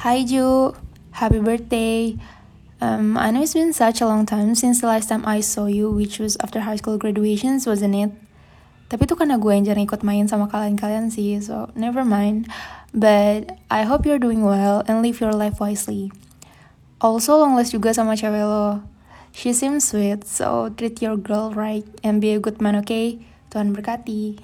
Hi Ju, happy birthday. Um, I know it's been such a long time since the last time I saw you, which was after high school graduations, wasn't it? Tapi itu karena gue yang jarang ikut main sama kalian-kalian sih, so never mind. But I hope you're doing well and live your life wisely. Also long last juga sama cewek lo. She seems sweet, so treat your girl right and be a good man, okay? Tuhan berkati.